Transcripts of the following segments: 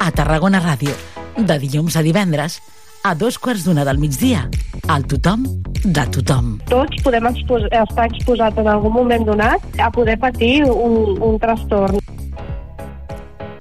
A Tarragona Ràdio. De dilluns a divendres a dos quarts d'una del migdia. Al tothom de tothom. Tots podem expos estar exposats en algun moment donat a poder patir un, un trastorn.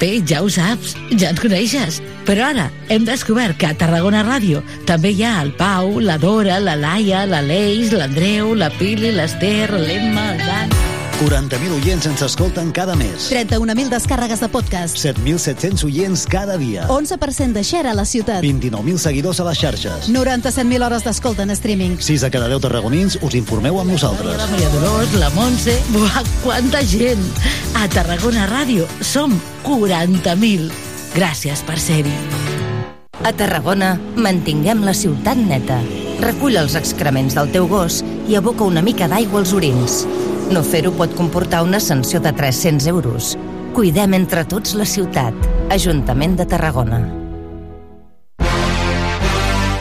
Bé, ja ho saps, ja ens coneixes. Però ara hem descobert que a Tarragona Ràdio també hi ha el Pau, la Dora, la Laia, la Leix, l'Andreu, la Pili, l'Ester, l'Emma, el Dan... 40.000 oients ens escolten cada mes. 31.000 descàrregues de podcast. 7.700 oients cada dia. 11% de share a la ciutat. 29.000 seguidors a les xarxes. 97.000 hores d'escolta en streaming. 6 de cada 10 tarragonins us informeu amb nosaltres. La Maria Dolors, la Montse... Buah, quanta gent! A Tarragona Ràdio som 40.000. Gràcies per ser-hi. A Tarragona, mantinguem la ciutat neta. Recull els excrements del teu gos i aboca una mica d'aigua als orins. No fer-ho pot comportar una sanció de 300 euros. Cuidem entre tots la ciutat. Ajuntament de Tarragona.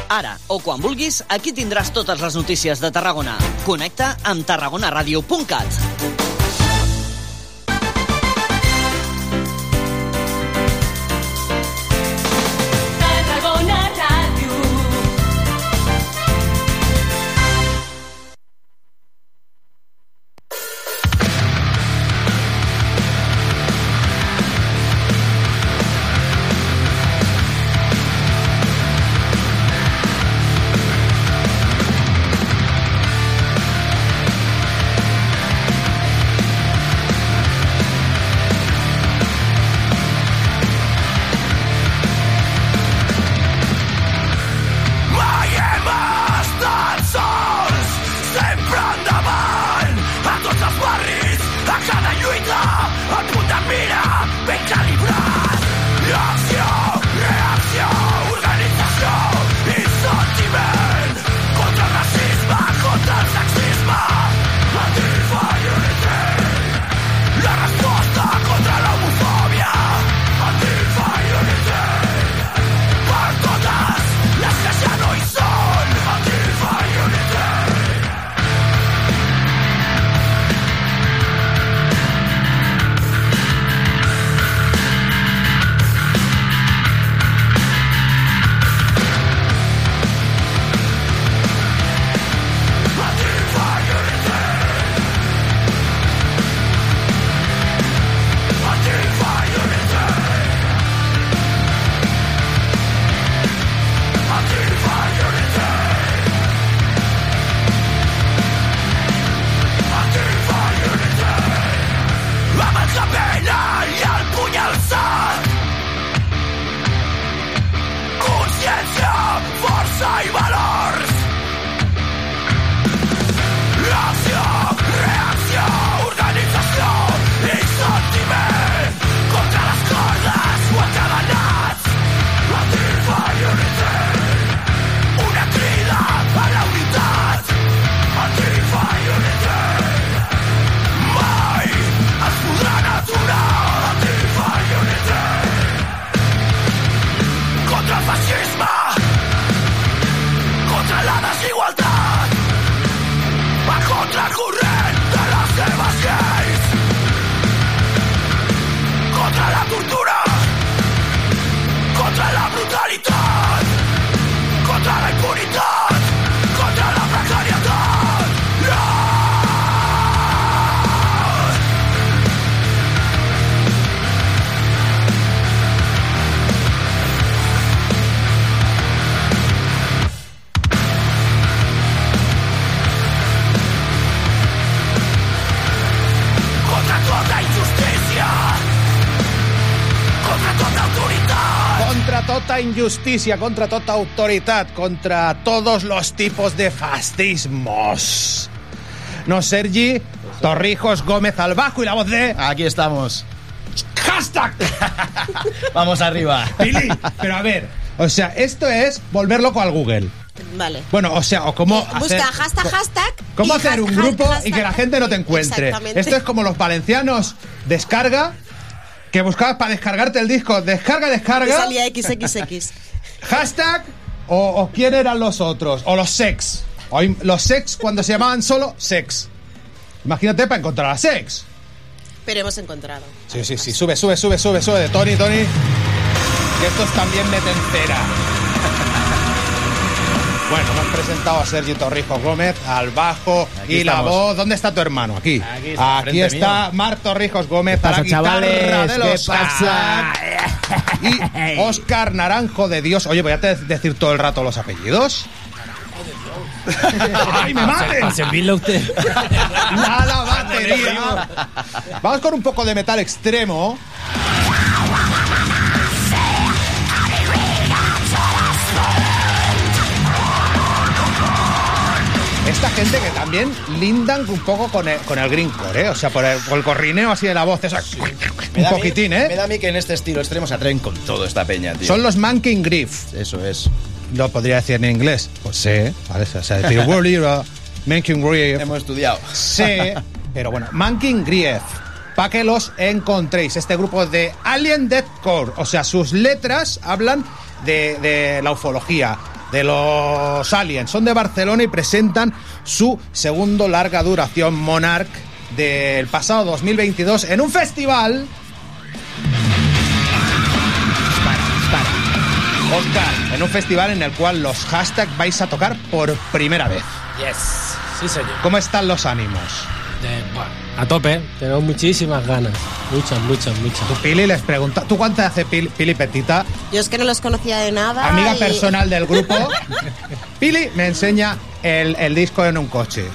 Ara, o quan vulguis, aquí tindràs totes les notícies de Tarragona. Connecta amb tarragonaradio.cat. tota injusticia, contra tota autoritat, contra todos los tipos de fascismos. No, Sergi, Torrijos Gómez al bajo y la voz de... Aquí estamos. ¡Hashtag! Vamos arriba. Pili, pero a ver, o sea, esto es volver loco al Google. Vale. Bueno, o sea, o cómo Busca hacer, hashtag, hashtag. cómo hacer un hashtag, grupo y que la gente no te encuentre. Esto es como los valencianos descarga, que buscabas para descargarte el disco, descarga, descarga, salía XXX. hashtag, o, o quién eran los otros, o los sex. O los sex cuando se llamaban solo sex. Imagínate para encontrar a sex. Pero hemos encontrado. Sí, sí, sí, sube, sube, sube, sube, sube de Tony, Tony. Que estos también meten cera. Bueno, hemos presentado a Sergio Torrijos Gómez al bajo Aquí y la voz. ¿Dónde está tu hermano? Aquí. Aquí está, Aquí frente está mío. Marc Torrijos Gómez ¿Qué a la guitarra chavales? de ¿Qué los pasa? Y Oscar Naranjo de Dios. Oye, voy a te- decir todo el rato los apellidos. ¡Ay, me maten! Para usted. ¡La, la batería! Vamos con un poco de metal extremo. Gente que también lindan un poco con el, con el greencore, ¿eh? O sea, por el, por el corrineo así de la voz, esa- un da a mí- poquitín, Me ¿eh? da a mí que en este estilo extremo se atreven con todo esta peña, tío. Son los Manking Griff. Eso es. Lo podría decir en inglés. Pues sí, ¿vale? O sea, decir, World Era, Manking Griff. Hemos estudiado. Sí, pero bueno, Manking Grief. Para que los encontréis, este grupo de Alien Deathcore. O sea, sus letras hablan de, de la ufología, de los aliens. Son de Barcelona y presentan su segundo larga duración, Monarch, del pasado 2022 en un festival. Oscar, en un festival en el cual los hashtags vais a tocar por primera vez. Yes. Sí, señor. ¿Cómo están los ánimos? A tope, tenemos muchísimas ganas. Muchas, muchas, muchas. Pili les pregunta, ¿tú cuánto hace Pili, Pili Petita? Yo es que no los conocía de nada. Amiga y- personal del grupo. Pili me enseña el, el disco en un coche.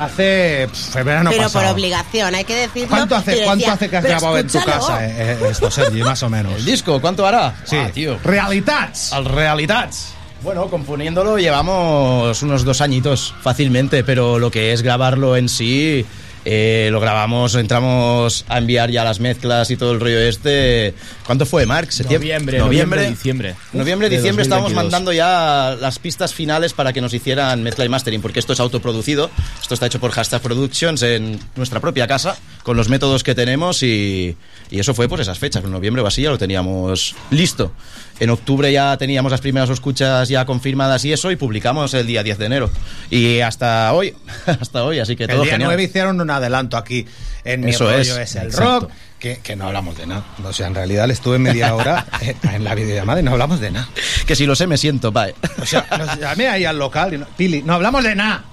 Hace pf, el verano Pero por pasado. obligación, hay que decirlo. ¿Cuánto hace, decía, ¿Cuánto hace que has "Pero grabado en tu escúchalo". casa eh, eh, esto, Sergi, más o menos? ¿El disco cuánto hará? Sí. Ah, tío. Realitats. Al Realitats. Bueno, componiéndolo llevamos unos dos añitos fácilmente, pero lo que es grabarlo en sí, eh, lo grabamos, entramos a enviar ya las mezclas y todo el rollo este. ¿Cuánto fue, Mark? Noviembre, noviembre, diciembre. Noviembre, diciembre estábamos 2022. mandando ya las pistas finales para que nos hicieran mezcla y mastering, porque esto es autoproducido. Esto está hecho por Hashtag Productions en nuestra propia casa, con los métodos que tenemos y, y eso fue por esas fechas. En noviembre o así ya lo teníamos listo. En octubre ya teníamos las primeras escuchas ya confirmadas y eso, y publicamos el día 10 de enero. Y hasta hoy, hasta hoy, así que El todo día genial. 9 hicieron un adelanto aquí en mi Eso rollo es, es, el exacto. rock, que, que no hablamos de nada. O sea, en realidad le estuve media hora en, la videollamada y no hablamos de nada. Que si lo sé me siento, bye. O sea, nos llamé ahí al local y no, Pili, no hablamos de nada.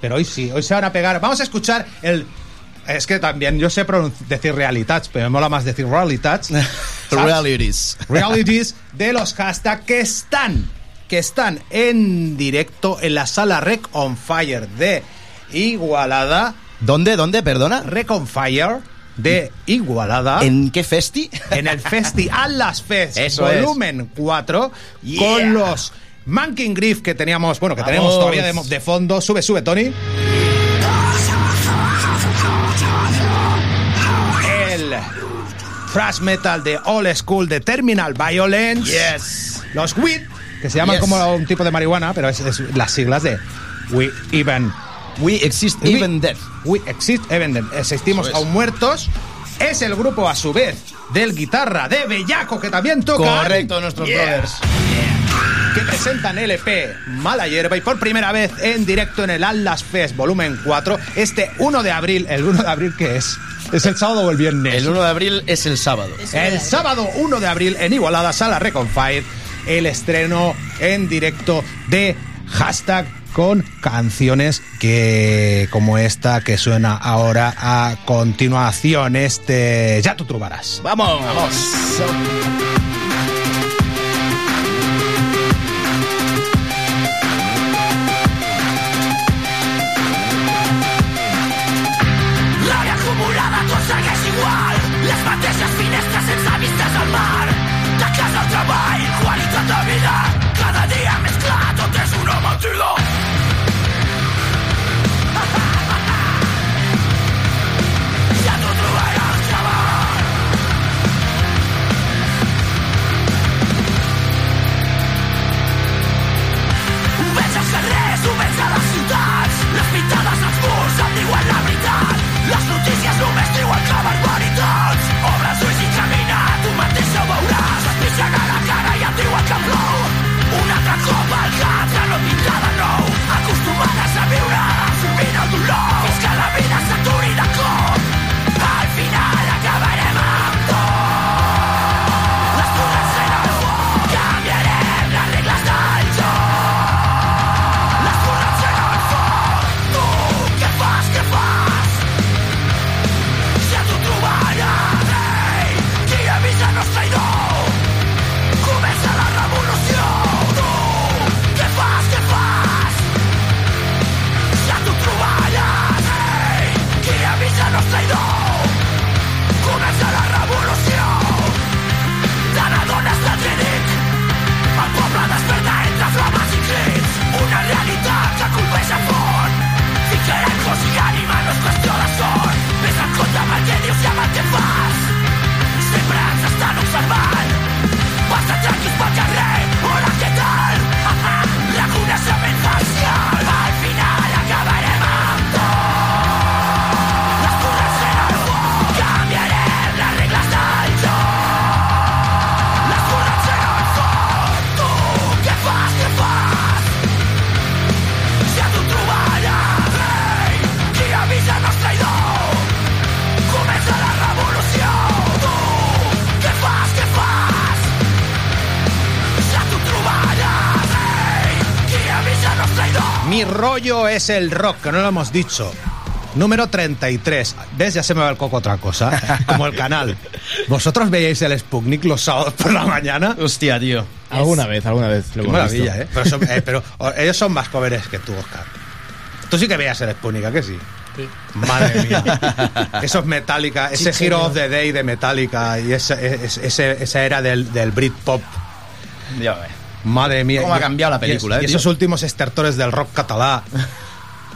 Pero hoy sí, hoy se van a pegar. Vamos a escuchar el... Es que también yo sé decir realitats, pero me mola más decir realitats. ¿Sabes? Realities. Realities de los hashtags que están, que están en directo en la sala Rec on Fire de Igualada. ¿Dónde? ¿Dónde? Perdona. Rec on Fire de Igualada. ¿En qué festi? En el Festi Atlas Fest Eso volumen 4 Yeah. con los Manking Griff que teníamos, bueno, que tenemos todavía de, de fondo. Sube, sube, Tony. Thrash metal de Old School de Terminal Violence. Yes. Los WIT, que se llaman Yes. como un tipo de marihuana, pero es, es las siglas de We Even. We exist We- even dead. We exist even dead. Existimos es. aún muertos. Es el grupo, a su vez, del guitarra de Bellaco, que también toca. Correcto, nuestros Yeah. brothers. Que presentan LP Mala Hierba y por primera vez en directo en el Atlas Fest volumen 4, este 1 de abril. ¿El 1 de abril qué es? ¿Es el sábado o el viernes? El 1 de abril es el sábado. El sábado 1 de abril en Igualada, Sala Reconfire, el estreno en directo de hashtag con canciones que como esta que suena ahora a continuación. Este ya tú trobarás. Vamos. L'àrea rollo es el rock, que no lo hemos dicho. Número 33. ¿Ves? Ya se me va el coco otra cosa. Como el canal. ¿Vosotros veíais el Sputnik los sábados por la mañana? Hostia, tío. Alguna vez, alguna vez. Lo Qué hemos maravilla, visto. ¿eh? Pero, son- eh, pero, o- ellos son más jóvenes que tú, Oscar. Tú sí que veías el Sputnik, ¿a que sí? Madre mía. Eso es Metallica, ese Sí, Hero señor. of the Day de Metallica y esa, es- ese- esa era del, del Britpop. Ya ves. Madre mía. ¿Cómo ha Y- cambiado la y- película, Y, eh, tío? esos últimos estertores del rock catalá.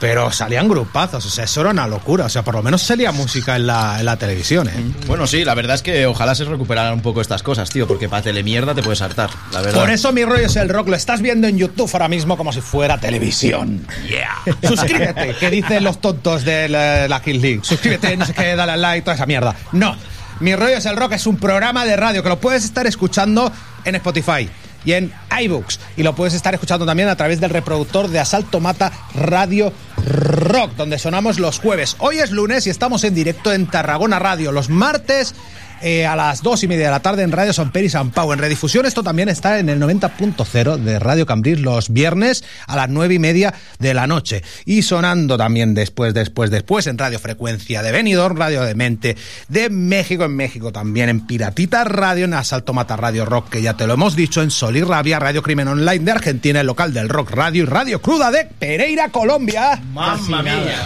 Pero salían grupazos, o sea, eso era una locura. O sea, por lo menos salía música en la, en la televisión, ¿eh? Bueno, sí, la verdad es que ojalá se recuperaran un poco estas cosas, tío, porque para telemierda te puedes hartar, la verdad. Por eso mi rollo es el rock. Lo estás viendo en YouTube ahora mismo como si fuera televisión. Suscríbete, que dicen los tontos de la, la Kill League. Suscríbete, no sé qué, dale al like, toda esa mierda. No. Mi rollo es el rock es un programa de radio que lo puedes estar escuchando en Spotify y en iBooks. Y lo puedes estar escuchando también a través del reproductor de Asalto Mata Radio Rock, donde sonamos los jueves. Hoy es lunes y estamos en directo en Tarragona Radio. Los martes eh, a las dos y media de la tarde en Radio San Pere y San Pau. En redifusión esto también está en el 90.0 de Radio Cambril los viernes a las nueve y media de la noche. Y sonando también después, después, después en Radio Frecuencia de Benidorm, Radio de Mente de México, en México también en Piratita Radio, en Asalto Mata Radio Rock, que ya te lo hemos dicho, en Sol y Rabia, Radio Crimen Online de Argentina, el local del Rock Radio y Radio Cruda de Pereira, Colombia. Mamma mía.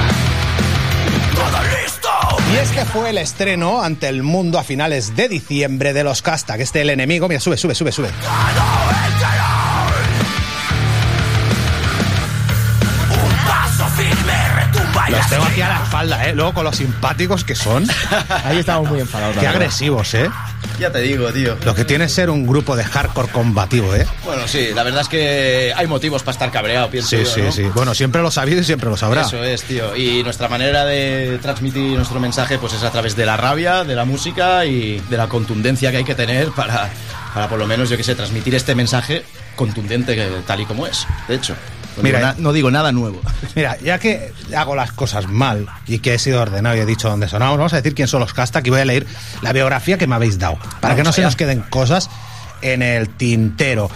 Y es que fue el estreno ante el mundo a finales de diciembre de los Casta, que este el enemigo. Mira, sube, sube, sube, sube. Los tengo aquí a la espalda, ¿eh? Luego con los simpáticos que son. Ahí estamos muy enfadados. Qué agresivos, ¿eh? Ya te digo, tío. Lo que tiene es ser un grupo de hardcore combativo, ¿eh? Bueno, sí, la verdad es que hay motivos para estar cabreado, pienso Sí, yo, sí, ¿no? sí. Bueno, siempre lo sabido y siempre lo sabrá. Eso es, tío. Y nuestra manera de transmitir nuestro mensaje pues es a través de la rabia, de la música y de la contundencia que hay que tener para, para por lo menos, yo que sé, transmitir este mensaje contundente tal y como es. De hecho, no, Mira, digo, no digo nada nuevo. Mira, ya que hago las cosas mal y que he sido ordenado y he dicho dónde sonamos, vamos a decir quién son los casta, que voy a leer la biografía que me habéis dado, para que no se nos queden cosas en el tintero.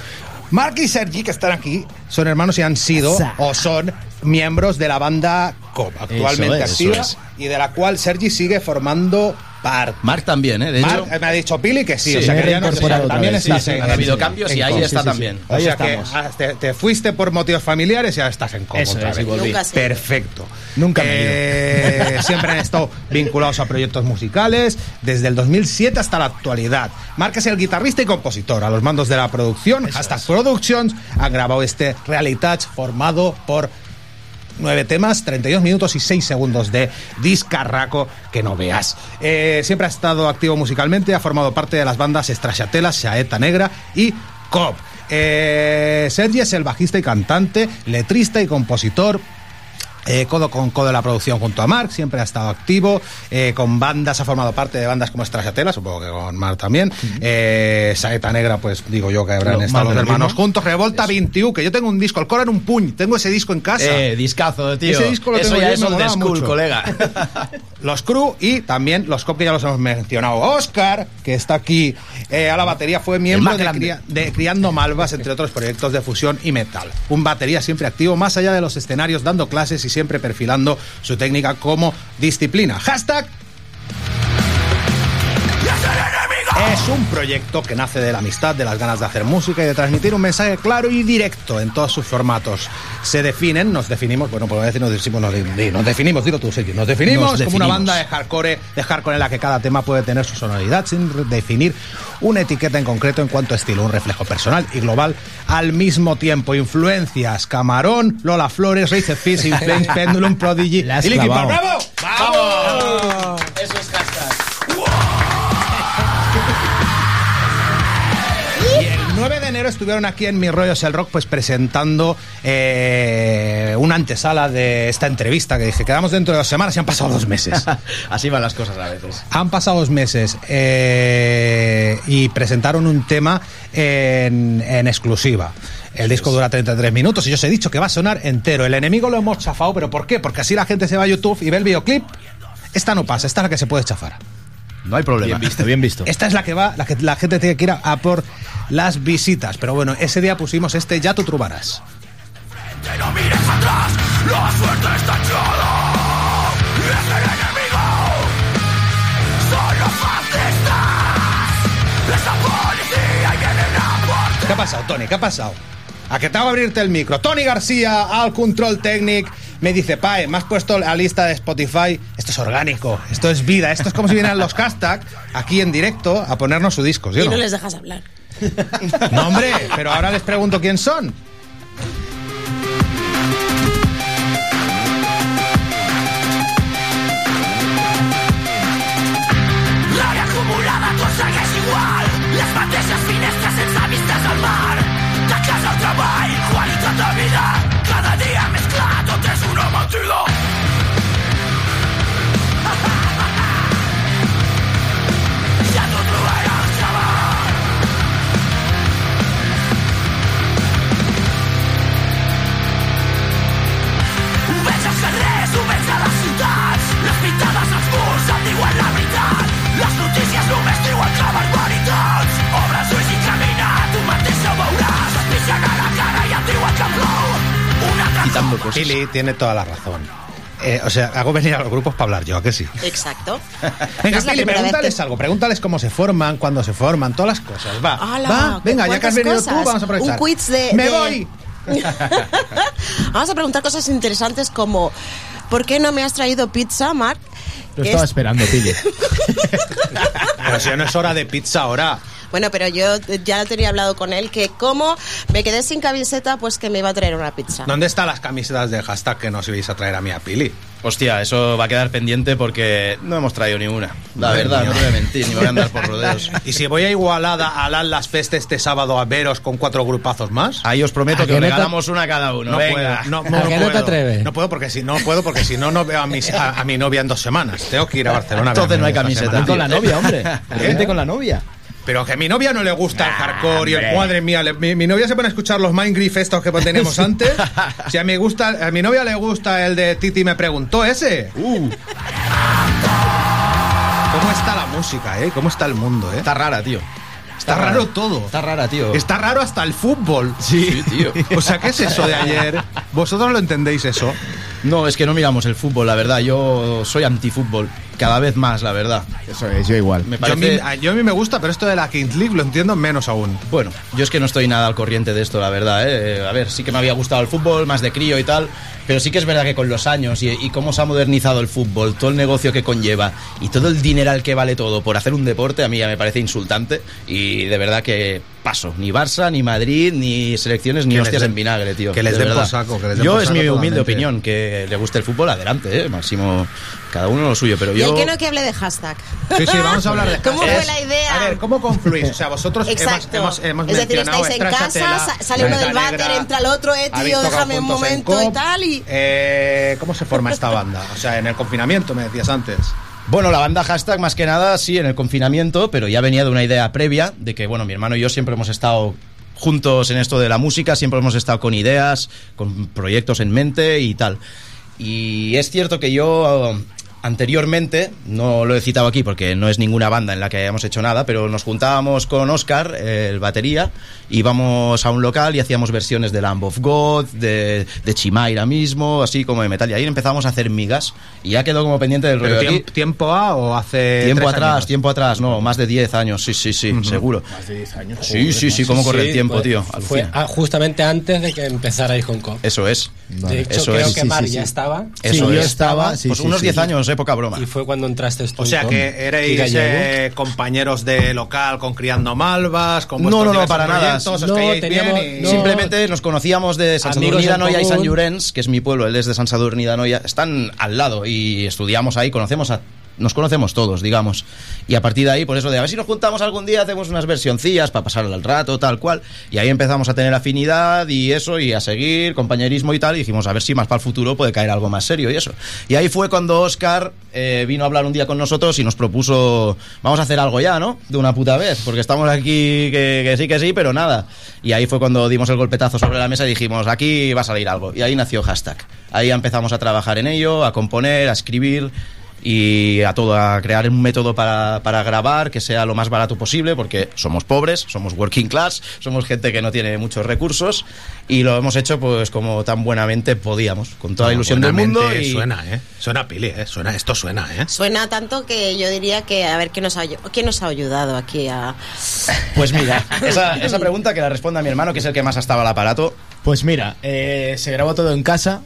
Mark y Sergi, que están aquí, son hermanos y han sido o son miembros de la banda COP, actualmente es, activa, y de la cual Sergi sigue formando parte. Mark también, ¿eh? De Mark, hecho, me ha dicho Pili que sí, Sí, o sea que ya no también vez, estás sí, sí, en, ha habido en- cambios y en ahí está también. O Ahí sea estamos. que ah, te, te fuiste por motivos familiares y ahora estás en Eso otra es, vez. Nunca. Perfecto. Nunca me Eh, Siempre han estado vinculados a proyectos musicales desde el 2007 hasta la actualidad. Mark es el guitarrista y compositor. A los mandos de la producción, Hashtag Productions, han grabado este Reality Touch formado por nueve temas, 32 minutos y 6 segundos de discarraco que no veas. Eh, siempre ha estado activo musicalmente, ha formado parte de las bandas Estrachatelas, Saeta Negra y Cop. Eh, Sergi es el bajista y cantante, letrista y compositor, eh, codo con codo en la producción junto a Mark, siempre ha estado activo, eh, con bandas, ha formado parte de bandas como Estrachatela, supongo que con Mark también, eh, Saeta Negra, pues digo yo que habrán Lo- estado los hermanos mismo. juntos, Revolta 21, que yo tengo un disco, el Cora en un puñ, tengo ese disco en casa. eh, discazo, tío. Ese disco lo Eso tengo ya yo es old school, mucho. colega. Los Crew y también los Cop que ya los hemos mencionado. Oscar, que está aquí eh, a la batería, fue miembro de. Cría- de Criando Malvas, entre otros proyectos de fusión y metal. Un batería siempre activo, más allá de los escenarios, dando clases y siempre perfilando su técnica como disciplina. Hashtag Es un proyecto que nace de la amistad, de las ganas de hacer música y de transmitir un mensaje claro y directo en todos sus formatos. Se definen, nos definimos, bueno, por decir, nos decimos, nos, nos definimos, dilo tú, Sergio, nos definimos Nos como una definimos. banda de hardcore, de hardcore en la que cada tema puede tener su sonoridad sin definir una etiqueta en concreto en cuanto a estilo, un reflejo personal y global al mismo tiempo. Influencias, Camarón, Lola Flores, Race Inflames, Pendulum, Prodigy y. ¡Bravo! ¡Vamos! Estuvieron aquí en Mi Rollos el Rock pues presentando eh, una antesala de esta entrevista que dije, quedamos dentro de dos semanas y han pasado dos meses. Así van las cosas a veces. Han pasado dos meses eh, y presentaron un tema en, en exclusiva. El disco dura 33 minutos y yo os he dicho que va a sonar entero. El enemigo lo hemos chafado, pero ¿por qué? Porque así la gente se va a YouTube y ve el videoclip. Esta no pasa, esta es la que se puede chafar. No hay problema. Bien visto, bien visto. Esta es la que va, la que la gente tiene que ir a, a por las visitas. Pero bueno, ese día pusimos este Ya tú trubarás. Te lo miré atrás, la suerte está echada. Es el enemigo, son los fascistas. Es la policía y vienen a por ¿Qué ha pasado, Tony? ¿Qué ha pasado? A que te hago abrirte el micro. Tony García al control técnic. Me dice, Pae, me has puesto la lista de Spotify. Esto es orgánico, esto es vida, esto es como si vinieran los hashtags aquí en directo a ponernos su disco, ¿sí o Y no no? les dejas hablar. No, hombre, pero ahora les pregunto quién son. Una mentida Ja t'ho trobaràs, xaval Ho veig als carrers, ho a les ciutats Les pintades als murs em diuen la veritat Les notícies només diuen que barbaritats Obre els ulls i camina, tu mateix ho veuràs Et pixen a la Quitando cosas. Pili tiene toda la razón. Eh, o sea, hago venir a los grupos para hablar yo, ¿a que sí? Exacto. Venga, Pili, pregúntales que- algo. Pregúntales cómo se forman, cuándo se forman, todas las cosas. Va, venga, ya que has ¿Cuántas venido cosas? tú, vamos a aprovechar. Un quiz de- ¡Me de- voy! Vamos a preguntar cosas interesantes como ¿por qué no me has traído pizza, Marc? Lo estaba es- esperando, Pili. Pero si ya no es hora de pizza ahora. Bueno, pero yo ya tenía hablado con él que como me quedé sin camiseta, pues que me iba a traer una pizza. ¿Dónde están las camisetas de hashtag que nos ibais a traer a mí a Pili? Hostia, eso va a quedar pendiente porque no hemos traído ni una. La Madre verdad, mía. no te voy a mentir, ni me voy a andar por rodeos. Y si voy a Igualada a Las Fest este sábado a veros con cuatro grupazos más. Ahí os prometo ¿A que que os no te- regalamos una a cada uno. No Venga. puedo, no, ¿A no, no que no te puedo. atreves? No puedo porque si no puedo porque si no no veo a, mis- a, a mi novia en dos semanas. Tengo que ir a Barcelona. a Entonces verme no hay camiseta. Con la novia, hombre. ¿Eh? Vente con la novia. Pero que a mi novia no le gusta el hardcore y el madre mía, le- mi, mi novia se pone a escuchar los Mindgriff estos que teníamos antes. Si a mi gusta, a mi novia le gusta el de Titi me preguntó ese. Uh. ¿Cómo está la música, eh? ¿Cómo está el mundo, eh? Está rara, tío. Está raro todo. Está rara, tío. Está raro hasta el fútbol. Sí, tío. O sea, ¿qué es eso de ayer? ¿Vosotros lo entendéis eso? No, es que no miramos el fútbol, la verdad. Yo soy antifútbol. Cada vez más, la verdad. Eso es, yo igual. Me Yo a, mí, parece... a- yo a mí me gusta, pero esto de la Kings League lo entiendo menos aún. Bueno, yo es que no estoy nada al corriente de esto, la verdad. ¿eh? A ver, sí que me había gustado el fútbol, más de crío y tal, pero sí que es verdad que con los años y, y cómo se ha modernizado el fútbol, todo el negocio que conlleva y todo el dineral que vale todo por hacer un deporte, a mí ya me parece insultante y de verdad que paso. Ni Barça, ni Madrid, ni selecciones, ni hostias en vinagre, tío. que les de den verdad. por saco, que les den Yo por es saco mi humilde totalmente. opinión, que le guste el fútbol, adelante, ¿eh? Máximo, cada uno lo suyo, pero Y el yo... que no que hable de hashtag. Sí, sí, vamos a hablar de ¿Cómo hashtags. fue la idea? A ver, ¿cómo confluís? O sea, vosotros hemos, Exacto. hemos, hemos es decir, estáis en casa, sale uno del váter, entra el otro, eh, tío, déjame un momento y tal. Y... Eh, ¿Cómo se forma esta banda? O sea, en el confinamiento me decías antes. Bueno, la banda hashtag más que nada sí en el confinamiento, pero ya venía de una idea previa de que, bueno, mi hermano y yo siempre hemos estado juntos en esto de la música, siempre hemos estado con ideas, con proyectos en mente y tal. Y es cierto que yo anteriormente, no lo he citado aquí porque no es ninguna banda en la que hayamos hecho nada, pero nos juntábamos con Oscar, el batería, íbamos a un local y hacíamos versiones de Lamb of God, de, de Chimaira mismo, así como de metal. Y ahí empezamos a hacer migas y ya quedó como pendiente del ¿Pero rollo. Aquí- tiemp- tiempo A o hace Tiempo tres atrás, años? tiempo atrás, no, más de 10 años, sí, sí, sí, seguro. Más de 10 años. Sí, sí, sí, cómo corre el tiempo, pues, tío. Fue ah, justamente antes de que empezarais con COP. Eso es. De hecho, Eso creo es. que Mar ya estaba. Eso Sí, yo es. estaba, sí, pues sí, unos sí. 10 años, eh, poca broma. Y fue cuando entraste tú. O sea, que erais eh, compañeros de local con Criando Malvas, con No, no, no, para nada. os No, caíais teníamos- bien y- no. Simplemente nos conocíamos de San Sadurní y San. Llorenç, que es mi pueblo, él es de San Sadurní d'Anoia, están al lado y estudiamos ahí, conocemos a nos conocemos todos, digamos. Y a partir de ahí, por eso de a ver si nos juntamos algún día, hacemos unas versioncillas para pasar el rato, tal cual. Y ahí empezamos a tener afinidad y eso, y a seguir, compañerismo y tal. Y dijimos, a ver si más para el futuro puede caer algo más serio y eso. Y ahí fue cuando Oscar eh, vino a hablar un día con nosotros y nos propuso, vamos a hacer algo ya, ¿no? De una puta vez, porque estamos aquí que, que sí, que sí, pero nada. Y ahí fue cuando dimos el golpetazo sobre la mesa y dijimos, aquí va a salir algo. Y ahí nació hashtag. Ahí empezamos a trabajar en ello, a componer, a escribir. Y a todo a crear un método para, para grabar que sea lo más barato posible porque somos pobres, somos working class, somos gente que no tiene muchos recursos y lo hemos hecho pues como tan buenamente podíamos, con toda la ilusión del mundo y Suena, ¿eh? Suena Pili, ¿eh? Suena, esto suena, ¿eh? Suena tanto que yo diría que a ver quién nos ha, quién nos ha ayudado aquí a... pues mira, esa, esa pregunta que la responda mi hermano que es el que más ha estado al aparato. Pues mira, eh, se grabó todo en casa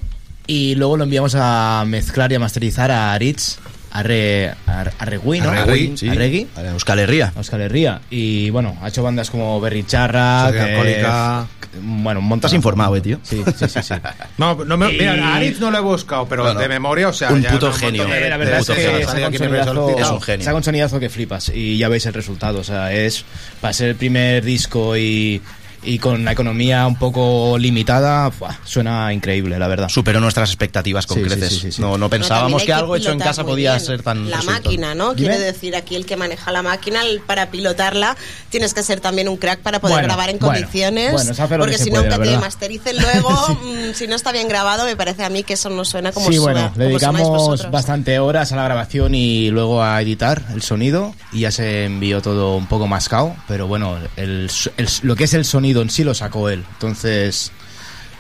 y luego lo enviamos a mezclar y a masterizar a Aritz, a, Re, a, a Regui, ¿no? A Regui, sí. A Regui. A Euskal Herria. A Euskal Herria. Y bueno, ha hecho bandas como Berricharra, Sociedad Alcohólica. bueno, un montón. Estás informado, eh, tío. Sí, sí, sí. sí. No, no me, Y- mira, a Aritz no lo he buscado, pero No, no. de memoria, o sea, Un ya puto genio. de- la verdad que saca. Es un genio. saca un sonidazo que flipas y ya veis el resultado. O sea, es para ser el primer disco y, y con la economía un poco limitada, ¡buah! suena increíble, la verdad. Superó nuestras expectativas con Sí, creces. sí, sí. No, no pensábamos que hay algo hecho en casa podía bien ser tan La resultado. máquina, ¿no? Quiere decir aquí el que maneja la máquina, el- para pilotarla tienes que ser también un crack para poder Bueno, grabar en bueno, condiciones. bueno, porque que si no, que te mastericen luego, mm, si no está bien grabado, me parece a mí que eso no suena como sí, suena. bueno, le dedicamos bastante horas a la grabación y luego a editar el sonido y ya se envió todo un poco mascado, pero bueno, el, el- lo que es el sonido en sí lo sacó él. Entonces,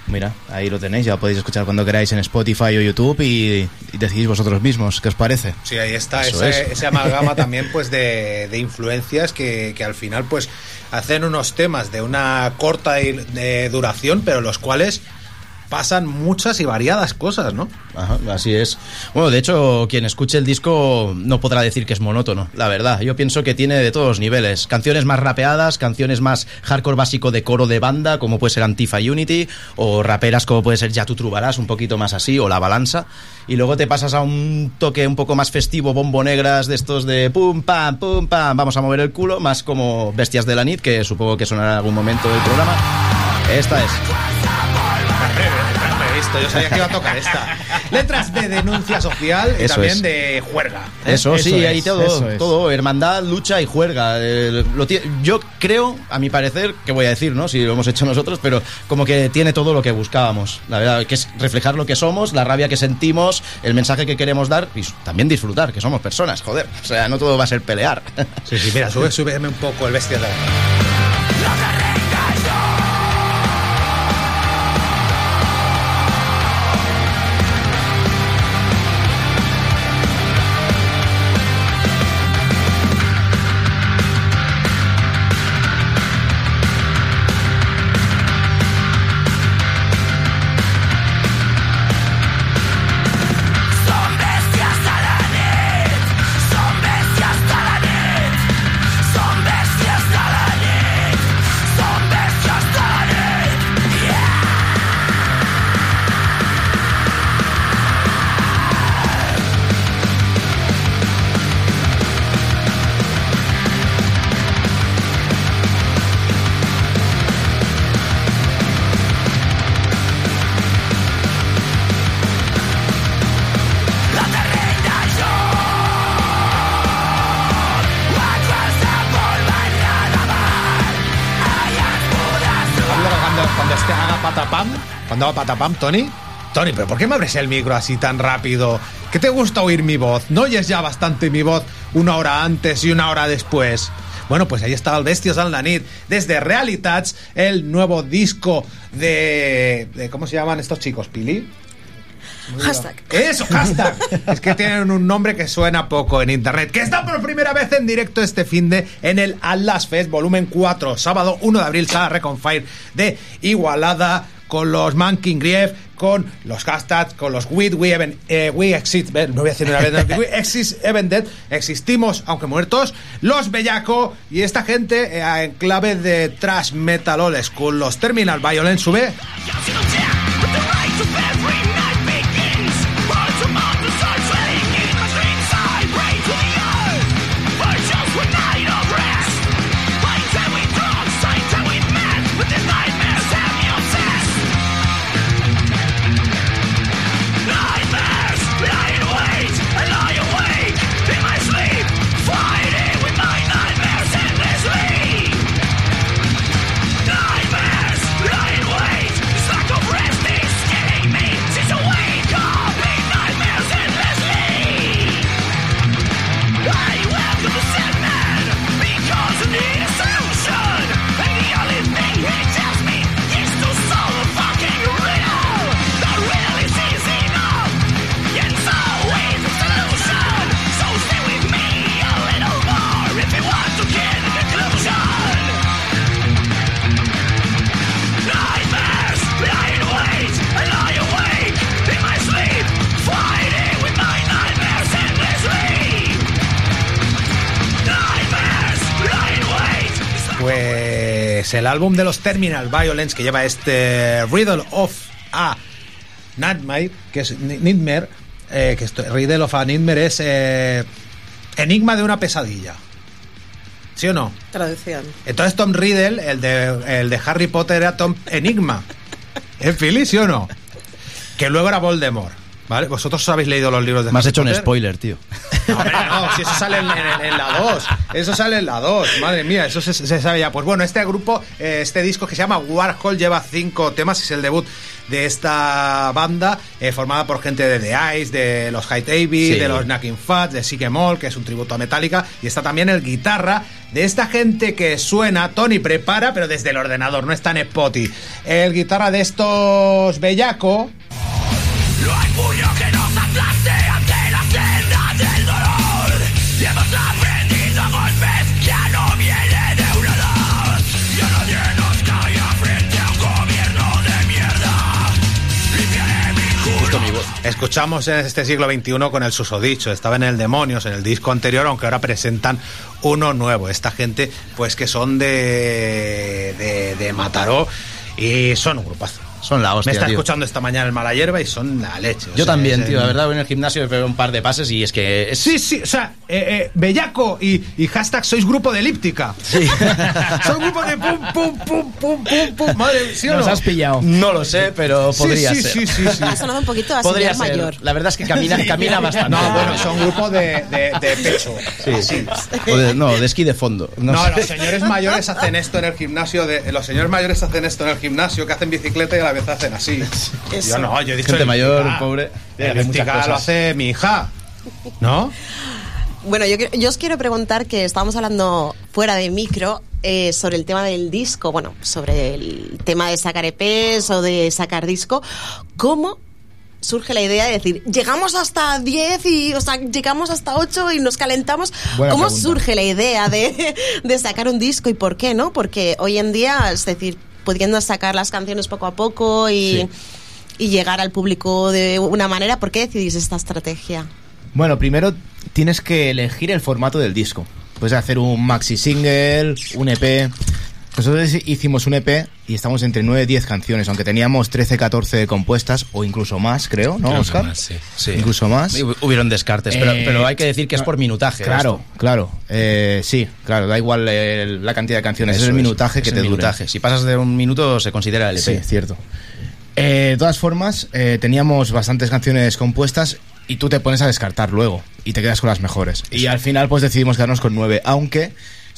mira, ahí lo tenéis, ya podéis escuchar cuando queráis en Spotify o YouTube y, y decidís vosotros mismos qué os parece. Sí, ahí está, ese, es. ese amalgama también pues de, de influencias que, que al final pues hacen unos temas de una corta de duración, pero los cuales pasan muchas y variadas cosas, ¿no? Ajá, así es. Bueno, de hecho, quien escuche el disco no podrá decir que es monótono, la verdad. Yo pienso que tiene de todos los niveles. Canciones más rapeadas, canciones más hardcore básico de coro de banda, como puede ser Antifa Unity, o raperas como puede ser Ya tú trubarás, un poquito más así, o La Balanza. Y luego te pasas a un toque un poco más festivo, bombo negras de estos de pum, pam, pum, pam, vamos a mover el culo, más como Bestias de la Nit, que supongo que sonará en algún momento del programa. Esta es. Esto, yo sabía que iba a tocar esta. Letras de denuncia social y Eso también es. de juerga. ¿eh? Eso, sí, es, ahí todo, eso es. todo, hermandad, lucha y juerga. Eh, lo yo creo, a mi parecer, que voy a decir, ¿no? Si lo hemos hecho nosotros, pero como que tiene todo lo que buscábamos. La verdad, que es reflejar lo que somos, la rabia que sentimos, el mensaje que queremos dar y también disfrutar, que somos personas, joder. O sea, no todo va a ser pelear. Sí, sí, mira, sube, súbeme un poco el bestia de cuando patapam, Tony. Tony, ¿pero por qué me abres el micro así tan rápido? ¿Qué te gusta oír mi voz? ¿No oyes ya bastante mi voz una hora antes y una hora después? Bueno, pues ahí estaba el Bestias al desde Realitats, el nuevo disco de, de- ¿Cómo se llaman estos chicos? ¿Pili? Hashtag. Eso, hashtag. es que tienen un nombre que suena poco en internet. Que está por primera vez en directo este fin de en el Atlas Fest volumen 4, sábado 1 de abril, sala Reconfire de Igualada con los Manking Grief, con los hashtags, con los We, we, even- eh, we exist, no voy a decir una vez, we exist, even dead, existimos aunque muertos, los Bellaco y esta gente eh, en clave de trash metal old school, los Terminal Violence, sube. El álbum de los Terminal Violence que lleva este Riddle of a Nightmare, que es Ni- Nightmare, eh, que Riddle of a Nightmare es eh, Enigma de una pesadilla. ¿Sí o no? Traducción. Entonces Tom Riddle, el de, el de Harry Potter, era Tom Enigma. ¿Es Philly, sí o no? Que luego era Voldemort. ¿Vale? Vosotros habéis leído los libros de Me has Harry hecho un spoiler, tío. No, hombre, no, si eso sale en, en- en la 2. Eso sale en la 2. Madre mía, eso se, se sabe ya. Pues bueno, este grupo, eh, este disco que se llama Warhol lleva cinco temas. Es el debut de esta banda, eh, formada por gente de The Ice, de los High Sí. de los Knacking Fat, de Sigue Moll, que es un tributo a Metallica. Y está también el guitarra de esta gente que suena. Tony prepara, pero desde el ordenador, no está en Spotify. El guitarra de estos Bellaco. Escuchamos en este siglo XXI con el susodicho, estaba en el Demonios, en el disco anterior, aunque ahora presentan uno nuevo. Esta gente, pues que son de, de, de Mataró y son un grupazo. Son la hostia, Me está tío. escuchando esta mañana el Mala Hierba y son la leche. Yo sea, también, es tío. La verdad, voy en el gimnasio y veo un par de pases y es que... Es... Sí, sí, o sea, eh, eh, Bellaco y, y hashtag sois grupo de elíptica. Sí. Son grupo de pum, pum, pum, pum, pum, pum. Madre, ¿sí o Nos no? has pillado. No lo sé, pero Sí, podría sí, ser. sí, sí, sí. Ha sonado un poquito a Podría ser. mayor. La verdad es que camina, camina bastante. No, bueno, son grupo de, de, de pecho. Sí. O de- no, de esquí de fondo. No, No, sé. los señores mayores hacen esto en el gimnasio. De, los señores mayores hacen esto en el gimnasio, que hacen bicicleta y a la hacen así. Yo no, yo he dicho Gente mayor, pobre, cosas. lo hace mi hija. ¿No? Bueno, yo, yo os quiero preguntar que estábamos hablando fuera de micro eh, sobre el tema del disco, bueno, sobre el tema de sacar EPs o de sacar disco. ¿Cómo surge la idea de decir, llegamos hasta 10 y, o sea, llegamos hasta 8 y nos calentamos? Buena ¿Cómo pregunta. surge la idea de, de sacar un disco y por qué, no? Porque hoy en día, es decir, pudiendo sacar las canciones poco a poco y, y llegar al público de una manera, ¿por qué decidís esta estrategia? Bueno, primero tienes que elegir el formato del disco. Puedes hacer un maxi single, un EP. Nosotros hicimos un EP y estamos entre 9 y 10 canciones, aunque teníamos 13, 14 compuestas o incluso más, creo, ¿no, Oscar? más, sí. Sí. Incluso más. Hu- Hubieron descartes, pero, Eh, pero hay que decir que es por minutaje. Claro, claro. Eh, sí, claro, da igual eh, la cantidad de canciones, Eso es el es, minutaje que es te minutaje. Si pasas de un minuto se considera el EP. Sí, cierto. Eh, de todas formas, eh, teníamos bastantes canciones compuestas y tú te pones a descartar luego y te quedas con las mejores. Y al final pues decidimos quedarnos con nueve, aunque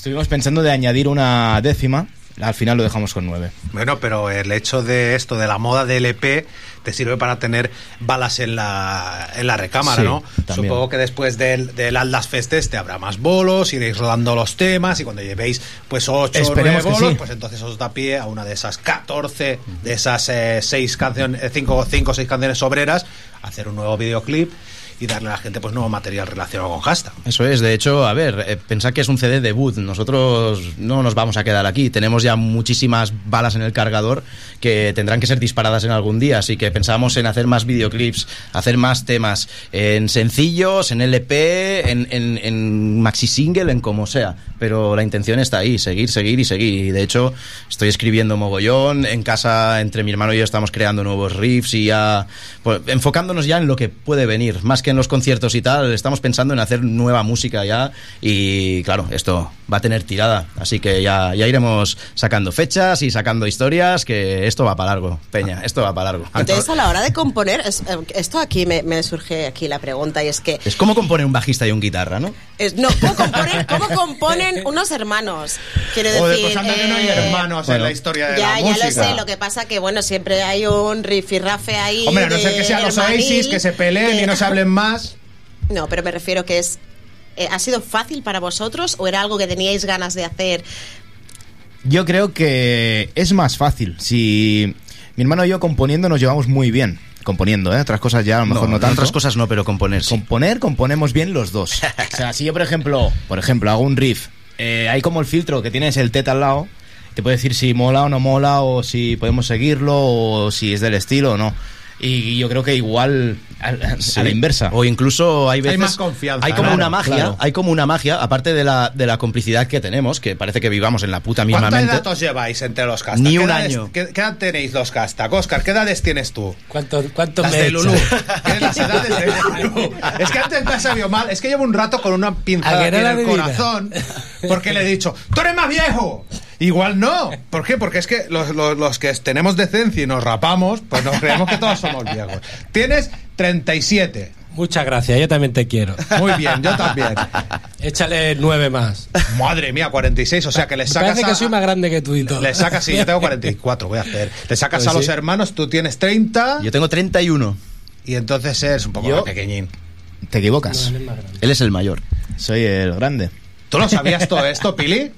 estuvimos pensando de añadir una décima, al final lo dejamos con nueve. Bueno, pero el hecho de esto, de la moda del EP, te sirve para tener balas en la, en la recámara, Sí, ¿no? también. Supongo que después del, del Atlas Fest este habrá más bolos, iréis rodando los temas y cuando llevéis pues 8 o 9 Esperemos que bolos, sí. pues entonces os da pie a una de esas 14, de esas 6 canciones, 5 o 6 canciones obreras, hacer un nuevo videoclip y darle a la gente pues nuevo material relacionado con hashtag. Eso es, de hecho, a ver, eh, pensad que es un CD debut. Nosotros no nos vamos a quedar aquí. Tenemos ya muchísimas balas en el cargador que tendrán que ser disparadas en algún día. Así que pensamos en hacer más videoclips, hacer más temas en sencillos, en LP, en, en, en maxi single, en como sea. Pero la intención está ahí, seguir, seguir y seguir. Y de hecho, estoy escribiendo mogollón. En casa, entre mi hermano y yo, estamos creando nuevos riffs y ya. pues, enfocándonos ya en lo que puede venir. Más que en los conciertos y tal, estamos pensando en hacer nueva música ya. Y claro, esto va a tener tirada. Así que ya, ya iremos sacando fechas y sacando historias, que esto va para largo, Peña. Esto va para largo. Entonces, a la hora de componer, es- eh, esto aquí me, me surge aquí la pregunta y es que, Es como componer un bajista y un guitarra, ¿no? es, no, ¿cómo componen, cómo componen unos hermanos? Quiero decir, Joder, pues anda que no hay eh, hermanos bueno. en la historia de ya, la ya música. lo sé, lo que pasa que, bueno, siempre hay un rifirrafe ahí. Hombre, a no ser que sean los Oasis, que se peleen de- y no se hablen más. No, pero me refiero que es. Eh, ¿Ha sido fácil para vosotros o era algo que teníais ganas de hacer? Yo creo que es más fácil. Si mi hermano y yo componiendo nos llevamos muy bien. Componiendo, ¿eh? Otras cosas ya a lo mejor no, tanto. Otras cosas no, pero componer sí. Componer, componemos bien los dos. O sea, si yo, por ejemplo, por ejemplo, hago un riff, eh, hay como el filtro que tienes el teta al lado, te puede decir si mola o no mola, o si podemos seguirlo, o si es del estilo o no. Y yo creo que igual a, a- Sí. a la inversa. O incluso hay veces. más confianza, Hay como claro, una magia, claro. hay como una magia, aparte de la, de la complicidad que tenemos, que parece que vivamos en la puta misma ¿Cuántos mente. datos lleváis entre los castas? Ni ¿Qué un edades- año. ¿qué, qué edad tenéis los castas? Oscar, ¿qué edades tienes tú? ¿Cuánto, cuánto Las me de? Lulú. Las edades de Lulú. Es que antes me ha sabido mal. Es que llevo un rato con una ¿A pinzada en el corazón. Porque le he dicho, ¡tú eres más viejo! Igual no. ¿Por qué? Porque es que los, los- los que tenemos decencia y nos rapamos, pues nos creemos que todos somos viejos. Tienes 37. Muchas gracias, yo también te quiero. Muy bien, yo también. Échale nueve más. Madre mía, 46. O sea que le Me sacas parece a- que soy más grande que tú y todo. Le sacas, sí, yo tengo 44, voy a hacer. Le sacas Pues a los sí. hermanos, tú tienes 30 Yo tengo 31. y entonces eres un poco Yo- más pequeñín. Te equivocas. Él es el mayor. Soy el grande. ¿Tú lo sabías todo esto, Pili?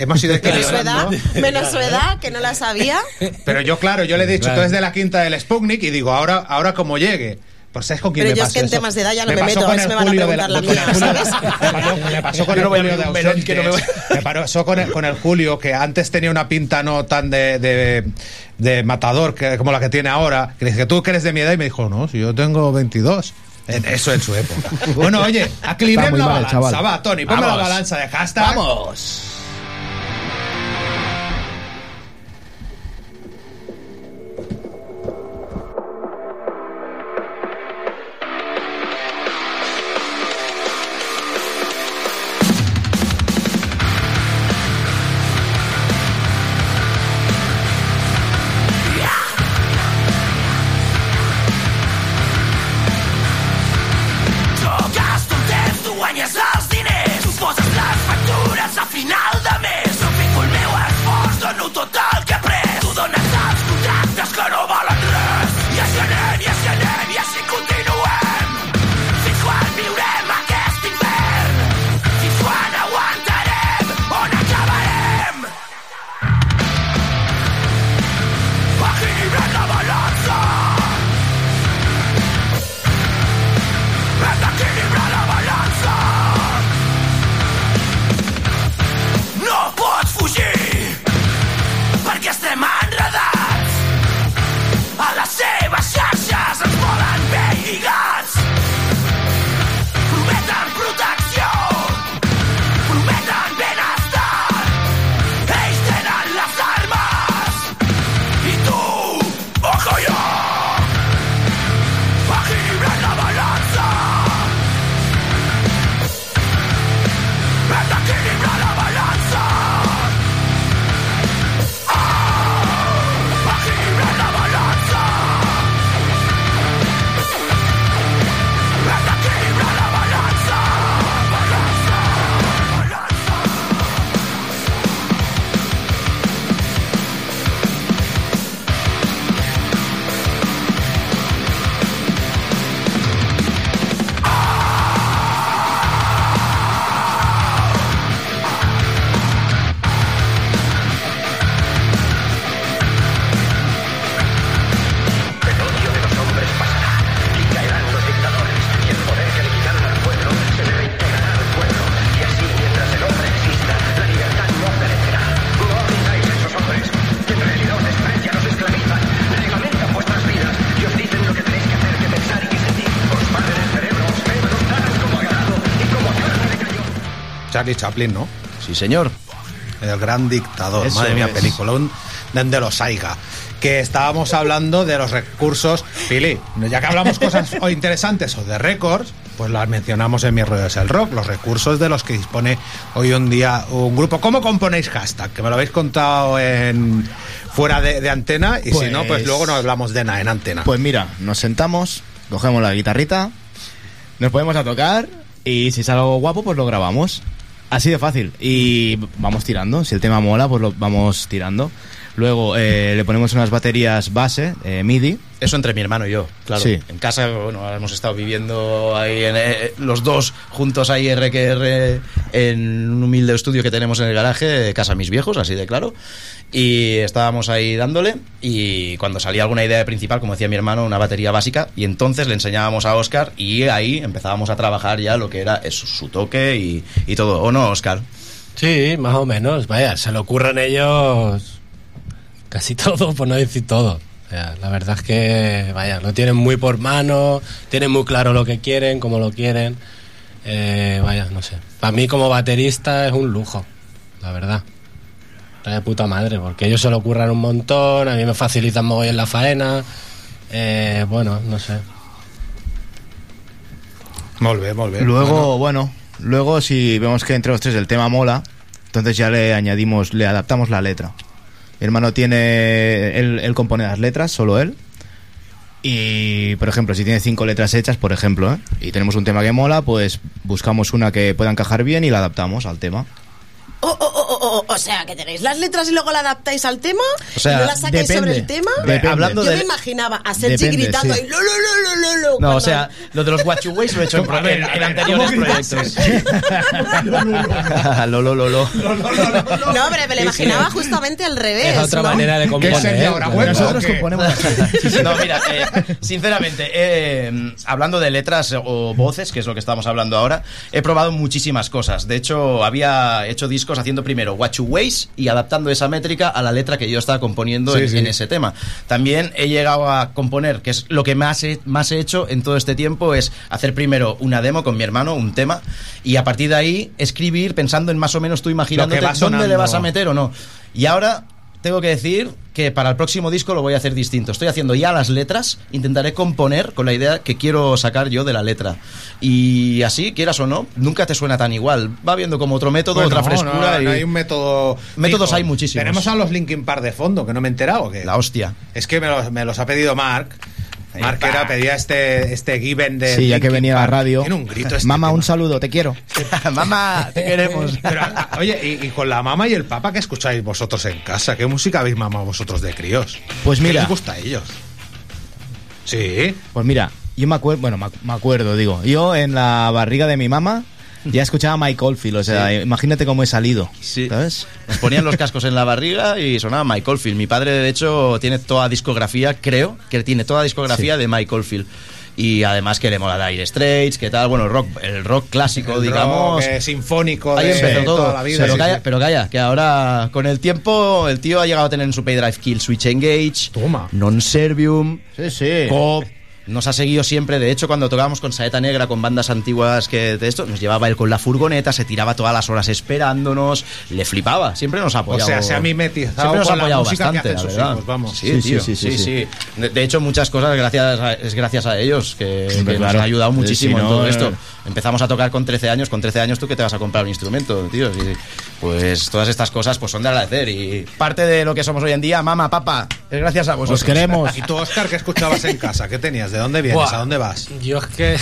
Hemos ido Menos su edad, equilibrando. menos su edad, que no la sabía. Pero yo, claro, yo le he dicho, Claro. tú eres de la quinta del Sputnik y digo, ahora, ahora como llegue. Pues ¿sabes con quién Pero me yo es pasó que en eso? temas de edad ya no me meto, a ver si me van a preguntar la mía, Julio- ¿sabes? Me pasó, con el Julio de abrir un melón que no me voy- Ausentes. Me pasó con el, con el Julio, que antes tenía una pinta no tan de, de, de matador que, como la que tiene ahora. Que le dije, tú que eres de mi edad, y me dijo, no, si yo tengo 22. En- Eso en su época. Bueno, oye, equilibremos la balanza. chaval. Va, Tony, ponme la balanza de hashtag. ¡Vamos! Charlie Chaplin, ¿no? Sí, señor. El gran dictador, Eso madre mía, es. peliculón de los Aiga. Que estábamos hablando de los recursos. Pili, ya que hablamos cosas o interesantes o de récords, pues las mencionamos en Mi Rollo es el Rock, los recursos de los que dispone hoy un día un grupo. ¿Cómo componéis hashtag? Que me lo habéis contado en fuera de, de antena y si no, pues Pues- luego no hablamos de nada en antena. Pues mira, nos sentamos, cogemos la guitarrita, nos ponemos a tocar y si sale algo guapo, pues lo grabamos. Así de fácil. Y vamos tirando. Si el tema mola, pues lo vamos tirando. Luego eh, le ponemos unas baterías base, eh, MIDI. Eso entre mi hermano y yo, claro. Sí. En casa, bueno, ahora hemos estado viviendo ahí en, eh, los dos juntos ahí RQR en un humilde estudio que tenemos en el garaje, casa mis viejos, así de claro. Y estábamos ahí dándole y cuando salía alguna idea principal, como decía mi hermano, una batería básica, y entonces le enseñábamos a Oscar y ahí empezábamos a trabajar ya lo que era eso, su toque y, y todo. ¿O no, Oscar? Sí, más o menos. Vaya, se le ocurren ellos casi todo, por no decir todo. sea, la verdad es que, vaya, lo tienen muy por mano, tienen muy claro lo que quieren, cómo lo quieren. Eh, vaya, no sé. Para mí como baterista es un lujo, la verdad. Está de puta madre, porque ellos se lo curran un montón, a mí me facilitan mogollón la faena. Eh, bueno, no sé. Molt bé, molt bé. Luego, bueno, luego si vemos que entre los tres el tema mola, entonces ya le añadimos, le adaptamos la letra. Hermano tiene, él, él compone las letras, solo él. Y, por ejemplo, si tiene cinco letras hechas, por ejemplo, ¿eh? y tenemos un tema que mola, pues buscamos una que pueda encajar bien y la adaptamos al tema. Oh, oh, oh, oh, oh, o sea, que tenéis las letras y luego la adaptáis al tema O sea, y no las sacáis depende. sobre el tema. Depende. Hablando Yo de- me imaginaba a Sergi Depende, gritando sí. ahí, lo, lo, lo, lo, lo, lo, No, cuando- o sea, lo de los What You Ways lo he hecho en, pro- en- en anteriores proyectos. lo, lo, lo, lo. No, hombre, me lo Sí, sí. imaginaba justamente al revés. Es otra ¿no? manera de componer. ¿Qué sería ahora? Bueno, Nosotros componemos No, mira, eh, sinceramente, eh, hablando de letras o voces, que es lo que estamos hablando ahora, he probado muchísimas cosas. De hecho, había hecho discos haciendo primero What You Ways y adaptando esa métrica a la letra que yo estaba componiendo Sí, en, sí. en ese tema. También he llegado a componer, que es lo que más he, más he hecho en todo este tiempo, es hacer primero una demo con mi hermano, un tema, y a partir de ahí escribir pensando en más o menos tú imaginándote dónde le vas a meter o no. Y ahora tengo que decir que para el próximo disco lo voy a hacer distinto. Estoy haciendo ya las letras, intentaré componer con la idea que quiero sacar yo de la letra. Y así, quieras o no, nunca te suena tan igual. Va viendo como otro método, Bueno, otra frescura. no, y... no hay un método. Métodos fijo. hay muchísimos. Tenemos a los Linkin Park de fondo, que no me he enterado. Que La hostia. Es que me los, me los ha pedido Mark. Mark era, pedía este, este Given de. Sí, ya que venía a la radio. Tiene un grito este Mamá, tema. un saludo, te quiero. Mamá, te queremos. Pero, oye, y, y con la mamá y el papá, ¿qué escucháis vosotros en casa? ¿Qué música habéis mamado vosotros de críos? Pues ¿Qué mira. les gusta a ellos? Sí. Pues mira, yo me acuerdo, bueno, me acuerdo, digo, yo en la barriga de mi mamá ya escuchaba Mike Oldfield, o sea, Sí. imagínate cómo he salido, Sí. ¿sabes? Nos ponían los cascos en la barriga y sonaba Mike Oldfield. Mi padre, de hecho, tiene toda discografía, creo que tiene toda discografía de Mike Oldfield. Y además que le mola Dire Straits, que tal, bueno, el rock, el rock clásico, El digamos. rock, eh, sinfónico Ahí de empezó todo. toda la vida. pero, sí, calla, sí. pero calla, que ahora con el tiempo el tío ha llegado a tener en su pay drive Kill Switch Engage, Toma. Non Servium, Sí, sí. Cop. Nos ha seguido siempre, de hecho, cuando tocábamos con Saeta Negra, con bandas antiguas que de esto, nos llevaba él con la furgoneta, se tiraba todas las horas esperándonos, le flipaba, siempre nos ha O apoyado. sea, se ha mimetizado Siempre nos ha la apoyado música bastante, que hacen la sus verdad. hijos, vamos. Sí, Sí, tío, sí, sí, sí, sí, sí. De, hecho, muchas cosas gracias a- es gracias a ellos que, nos han ayudado Sí, muchísimo si en todo eh. esto. Empezamos a tocar con 13 años, con 13 años tú que te vas a comprar un instrumento, tío. Y, pues todas estas cosas pues son de agradecer y parte de lo que somos hoy en día, mamá, papá, es gracias a vosotros. Os queremos. ¿Y tú, Oscar, qué escuchabas en casa? ¿Qué tenías? ¿De dónde vienes? Buah. ¿A dónde vas? Yo es que.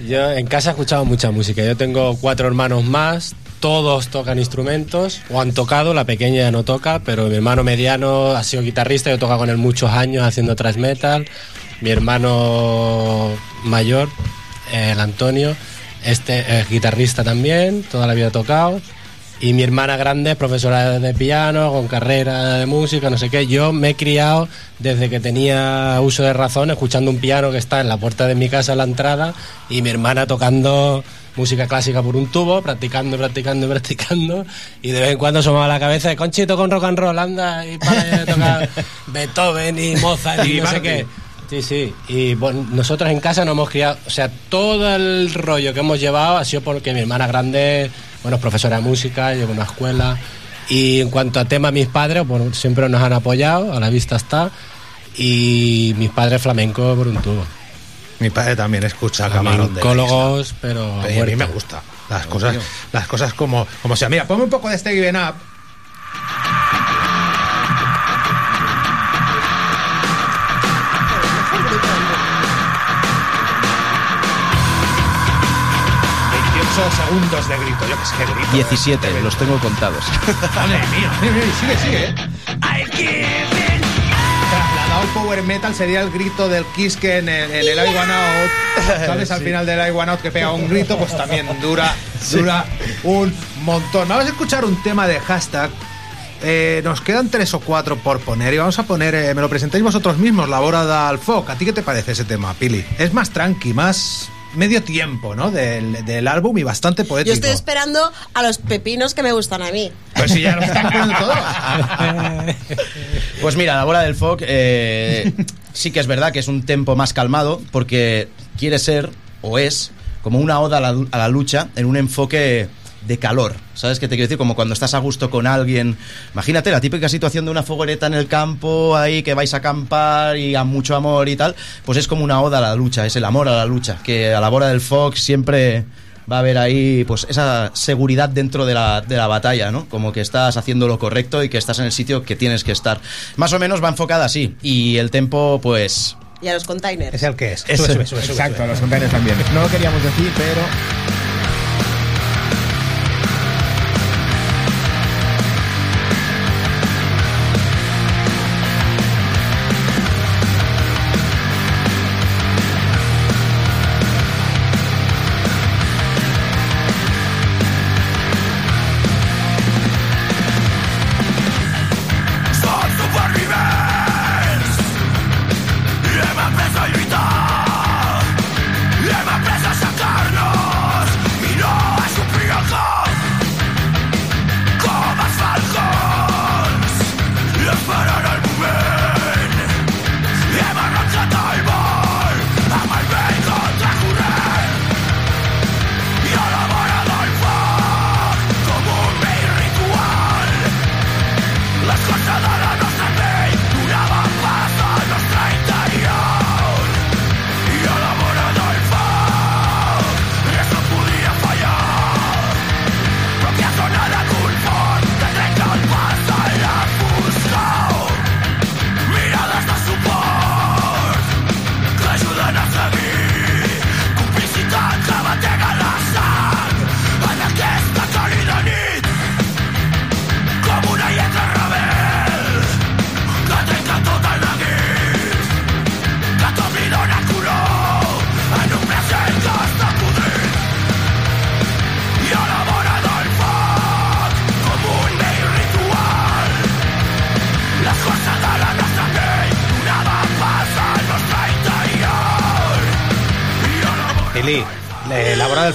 yo en casa he escuchado mucha música. Yo tengo cuatro hermanos más, todos tocan instrumentos, o han tocado, la pequeña ya no toca, pero mi hermano mediano ha sido guitarrista, yo toca con él muchos años haciendo thrash metal. Mi hermano mayor, el Antonio, este es guitarrista también, toda la vida ha tocado. Y mi hermana grande es profesora de piano, con carrera de música, no sé qué. Yo me he criado desde que tenía uso de razón, escuchando un piano que está en la puerta de mi casa, en la entrada, y mi hermana tocando música clásica por un tubo, practicando, practicando, practicando, y de vez en cuando asomaba la cabeza de Conchito con rock and roll, anda, y para de tocar Beethoven y Mozart y, Y no sé qué. Sí, sí. Y bueno, nosotros en casa nos hemos criado, o sea, todo el rollo que hemos llevado ha sido porque mi hermana grande, bueno, es profesora de música, lleva una escuela. Y en cuanto a tema, mis padres, bueno, siempre nos han apoyado, a la vista está. Y mis padres flamenco por un tubo. Mi padre también escucha Flamencólogos, pero. Y a mí me gusta. Las cosas, las cosas como, como sea. Mira, ponme un poco de este Given Up. Segundos de grito. Yo que sé, qué grito. 17, los tengo contados. Madre mía, sigue, sigue. eh. Trasladado al power metal sería el grito del Kiss que en el, en el I Wanna Out, ¿sabes? Al final del I Wanna Out que pega un grito, pues también dura, dura un montón. Vamos a escuchar un tema de hashtag. Eh, nos quedan tres o cuatro por poner y vamos a poner, eh, me lo presentáis vosotros mismos, La Bora del Foc. ¿A ti qué te parece ese tema, Pili? Es más tranqui, más medio tiempo, ¿no? Del, del álbum y bastante Yo poético. estoy esperando a los pepinos que me gustan a mí. Pues si ya lo están poniendo todo. Pues mira, la bola del FOC eh, sí que es verdad que es un tempo más calmado porque quiere ser, o es, como una oda a la, a la lucha en un enfoque de calor. ¿Sabes qué te quiero decir? Como cuando estás a gusto con alguien. Imagínate la típica situación de una fogoneta en el campo, ahí que vais a acampar y a mucho amor y tal. Pues es como una oda a la lucha, es el amor a la lucha. Que a la bola del Fox siempre va a haber ahí pues esa seguridad dentro de la, de la batalla, ¿no? Como que estás haciendo lo correcto y que estás en el sitio que tienes que estar. Más o menos va enfocada así. Y el tempo, pues. Y a los containers. Es el que es. Eso. Sube, sube, sube, sube, Exacto, sube. los containers también. No lo queríamos decir, pero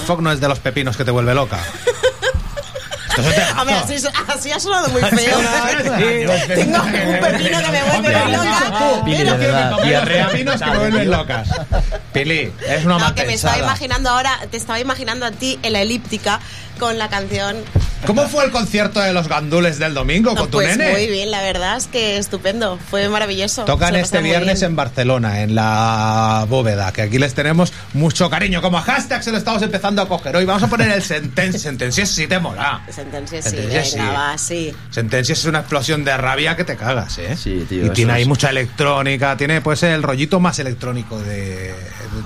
foc no es de los pepinos que te vuelve loca. A ver, así, así ha sonado muy feo. Tengo un pepino que me vuelve loca. Pili, pero- de verdad. Diarrea pepinos que me vuelven locas. Pili, es una No, que me estaba imaginando ahora, te estaba imaginando a ti en la elíptica con la canción. ¿Cómo fue el concierto de los gandules del domingo con tu Pues nene? muy bien, la verdad es que estupendo, fue maravilloso. Tocan este viernes en Barcelona, en la bóveda, que aquí les tenemos mucho cariño. Como hashtag se lo estamos empezando a coger hoy. Vamos a poner el Sentencias. Sentencias sí te mola. Sentencias, sí, Sentencias, sí. va, sí. Sentencias es una explosión de rabia que te cagas, ¿eh? Sí, tío. y tiene ahí es- mucha electrónica, tiene pues el rollito más electrónico de, de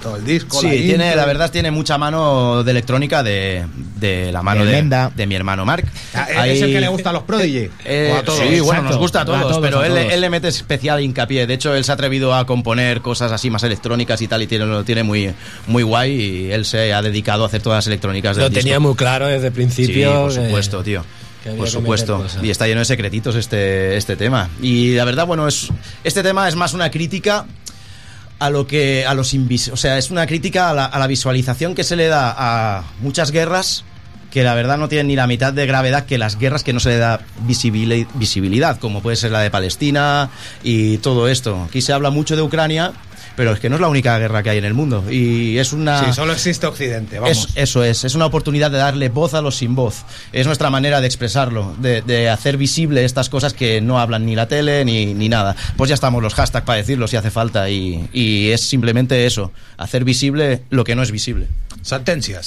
todo el disco. Sí, la tiene, la verdad tiene mucha mano de electrónica de, de la mano De de, Menda. de mi hermano Mark. Ah, ¿Es el que le gusta a los Prodigy? Eh, ¿O a todos? Sí, bueno, Exacto. nos gusta a todos, A todos, pero a él, todos. él le mete especial hincapié. De hecho, él se ha atrevido a componer cosas así más electrónicas y tal, y tiene, lo tiene muy, muy guay. Y él se ha dedicado a hacer todas las electrónicas del Lo tenía disco. muy claro desde el Sí, principio. por que- supuesto, tío. que había Por supuesto. Y está lleno de secretitos este, este tema. Y la verdad, bueno, es este tema es más una crítica a lo que a los invis o sea es una crítica a la, a la visualización que se le da a muchas guerras que la verdad no tienen ni la mitad de gravedad que las guerras que no se le da visibili- visibilidad como puede ser la de Palestina y todo esto aquí se habla mucho de Ucrania pero es que no es la única guerra que hay en el mundo y es una Sí, solo existe Occidente, vamos. es- eso es, es una oportunidad de darle voz a los sin voz. Es nuestra manera de expresarlo, de, de hacer visible estas cosas que no hablan ni la tele ni, ni nada. Pues ya estamos los hashtags para decirlo si hace falta y, y es simplemente eso, hacer visible lo que no es visible. Sentencias.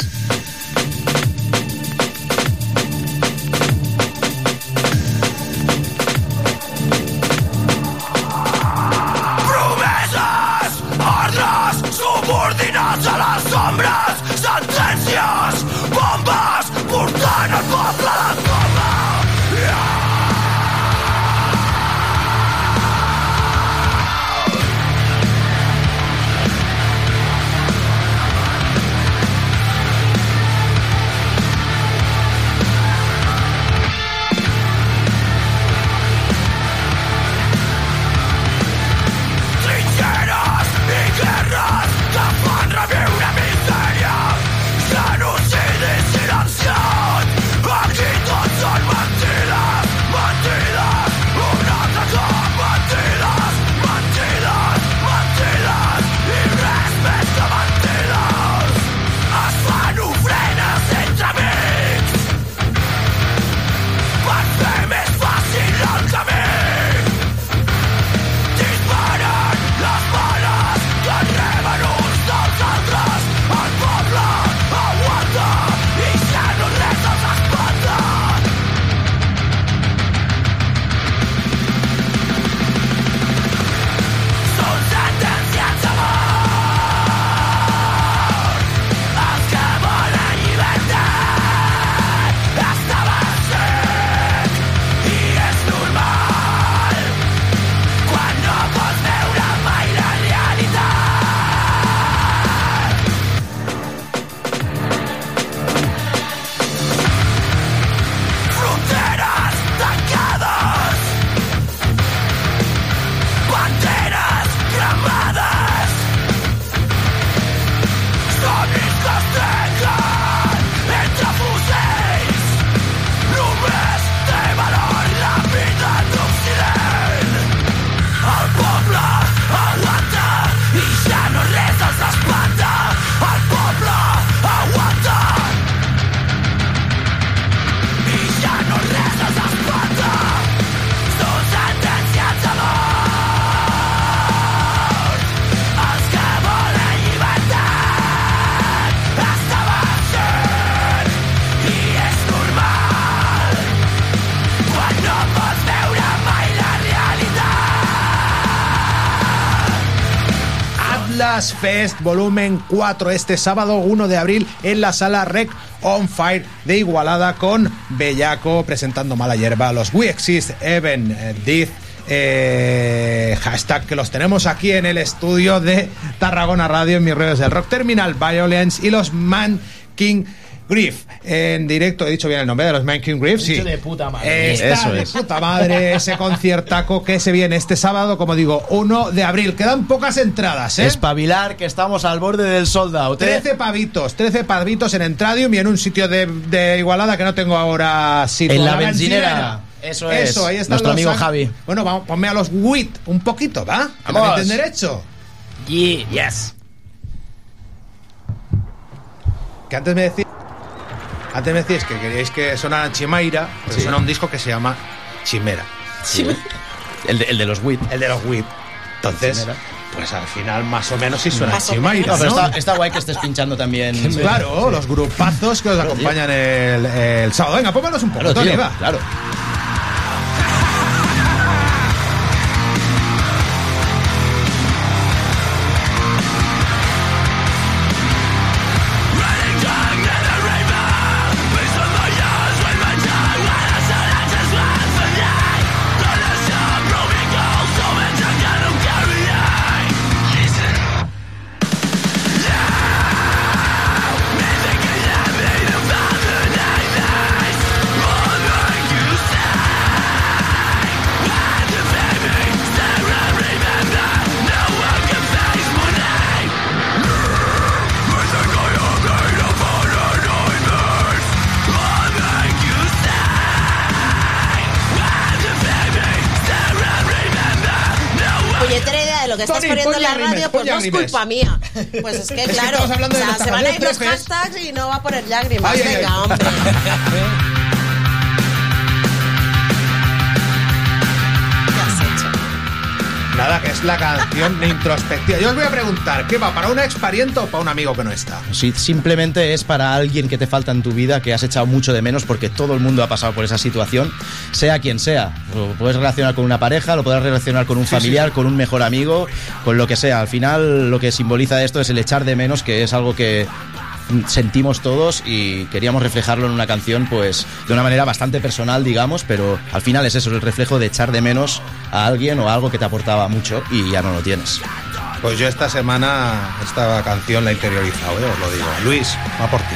Fest Volumen 4 este sábado 1 de abril en la sala Rec on Fire de Igualada con Bellaco presentando Mala Hierba, los We Exist, Even eh, Death, eh, hashtag que los tenemos aquí en el estudio de Tarragona Radio en mis redes del Rock Terminal Violence y los Man King Grief en directo, he dicho bien el nombre de los Man King Grief, sí. De puta madre. Está Eso de es. puta madre ese conciertaco que se viene este sábado, como digo, 1 de abril. Quedan pocas entradas, ¿eh? Espabilar, que estamos al borde del sold out. ¿eh? 13 pavitos, 13 pavitos en Entradium y en un sitio de, de Igualada que no tengo ahora sitio. En la La bencinera. Eso es. Eso, ahí están Nuestro amigo san- Javi. Bueno, vamos, ponme a los WIT un poquito, ¿va? Vamos. tienen derecho. yes. Que antes me decís. Antes me decís que queríais que sonara Chimaira, pero Sí. suena un disco que se llama Chimera. El de, el de los WIT. El de los WIT. Entonces, pues al final más o menos sí suena Más Chimaira. No, pero ¿no? Está, está guay que estés pinchando también. Claro, los grupazos que os acompañan el, el sábado. Venga, pónganos un poco, Claro, Tony, tío, claro. Es culpa mía. Pues es que, Es que claro, o sea, se van a ir los hashtags y no va a poner lágrimas. Ay, ay, Venga, ay. hombre. Nada, que es la canción de introspectiva. Yo os voy a preguntar, ¿qué va? ¿Para una expariente o para un amigo que no está? Sí, simplemente es para alguien que te falta en tu vida, que has echado mucho de menos, porque todo el mundo ha pasado por esa situación, sea quien sea. Lo puedes relacionar con una pareja, lo puedes relacionar con un Sí, familiar, con un mejor amigo, con lo que sea. Al final, lo que simboliza esto es el echar de menos, que es algo que sentimos todos y queríamos reflejarlo en una canción pues de una manera bastante personal digamos pero al final es eso el reflejo de echar de menos a alguien o algo que te aportaba mucho y ya no lo tienes Pues yo esta semana esta canción la he interiorizado, ¿eh? os lo digo. Luis, va por ti.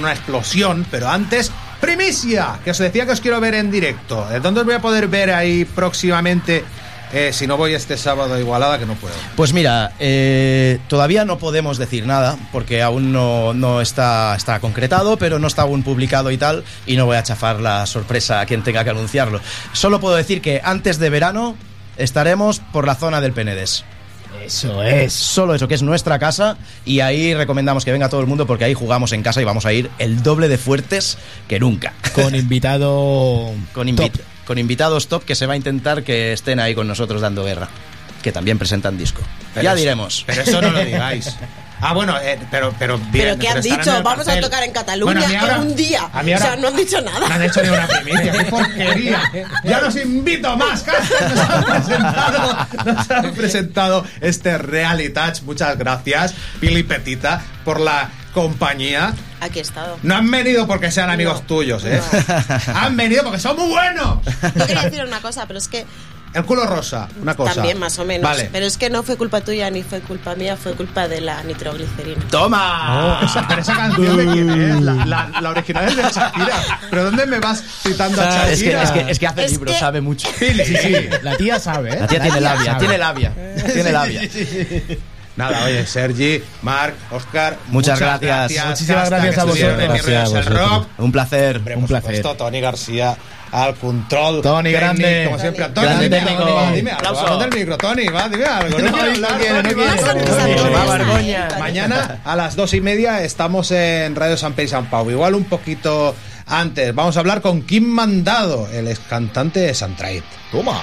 Una explosión, pero antes, primicia, que os decía que os quiero ver en directo. ¿De dónde os voy a poder ver ahí próximamente? eh, si no voy este sábado Igualada, que no puedo. Pues mira, eh, todavía no podemos decir nada porque aún no, está, está concretado, pero no está aún publicado y tal, y no voy a chafar la sorpresa a quien tenga que anunciarlo. Solo puedo decir que antes de verano estaremos por la zona del Penedés. Eso es. Solo eso, que es nuestra casa, y ahí recomendamos que venga todo el mundo porque ahí jugamos en casa y vamos a ir el doble de fuertes que nunca. Con invitado Con, invi- con invitados top que se va a intentar que estén ahí con nosotros dando guerra. Que también presentan disco. Pero ya eso- diremos. Pero eso no lo digáis. Ah, bueno, eh, pero, pero bien. Pero ¿qué han dicho? Vamos a tocar en Bueno, Cataluña ahora- en un día. a mí ahora- o sea, no han dicho nada. No han hecho ni una primicia, qué porquería. Ya los invito más. Nos han presentado, nos han presentado este Reality Touch. Muchas gracias, Pili Petita, por la compañía. Aquí he estado. No han venido porque sean amigos tuyos, ¿eh? Han venido porque son muy buenos. Yo quería decir una cosa, pero es que El culo rosa, una cosa. también más o menos. Vale. Pero es que no fue culpa tuya ni fue culpa mía, fue culpa de la nitroglicerina. ¡Toma! Oh, esa, pero esa canción de quién es? La, la- la original es de Shakira. ¿Pero dónde me vas citando a Shakira? Es que, es que, es que hace Es libros, que- sabe mucho. Sí, sí, sí. La tía sabe, ¿eh? La tía tiene labia, sabe. tiene labia. Tiene labia. Nada, oye, Sergi, Marc, Oscar. Muchas gracias. Muchísimas gracias a vosotros. Gracias a Rock. Un placer. Hombre, Un placer. supuesto, Tony García al control. Tony, técnico, grande. Como siempre, Tony, Grande dime técnico. algo, va, dime algo. Aplauso. va, del micro, Tony, va, dime algo. No, No, quiere no no. Mañana a las dos y media estamos en Radio San Pedro y San Pau. Igual un poquito antes. Vamos a hablar con Kim Mandado, el ex cantante de Santraid. Toma.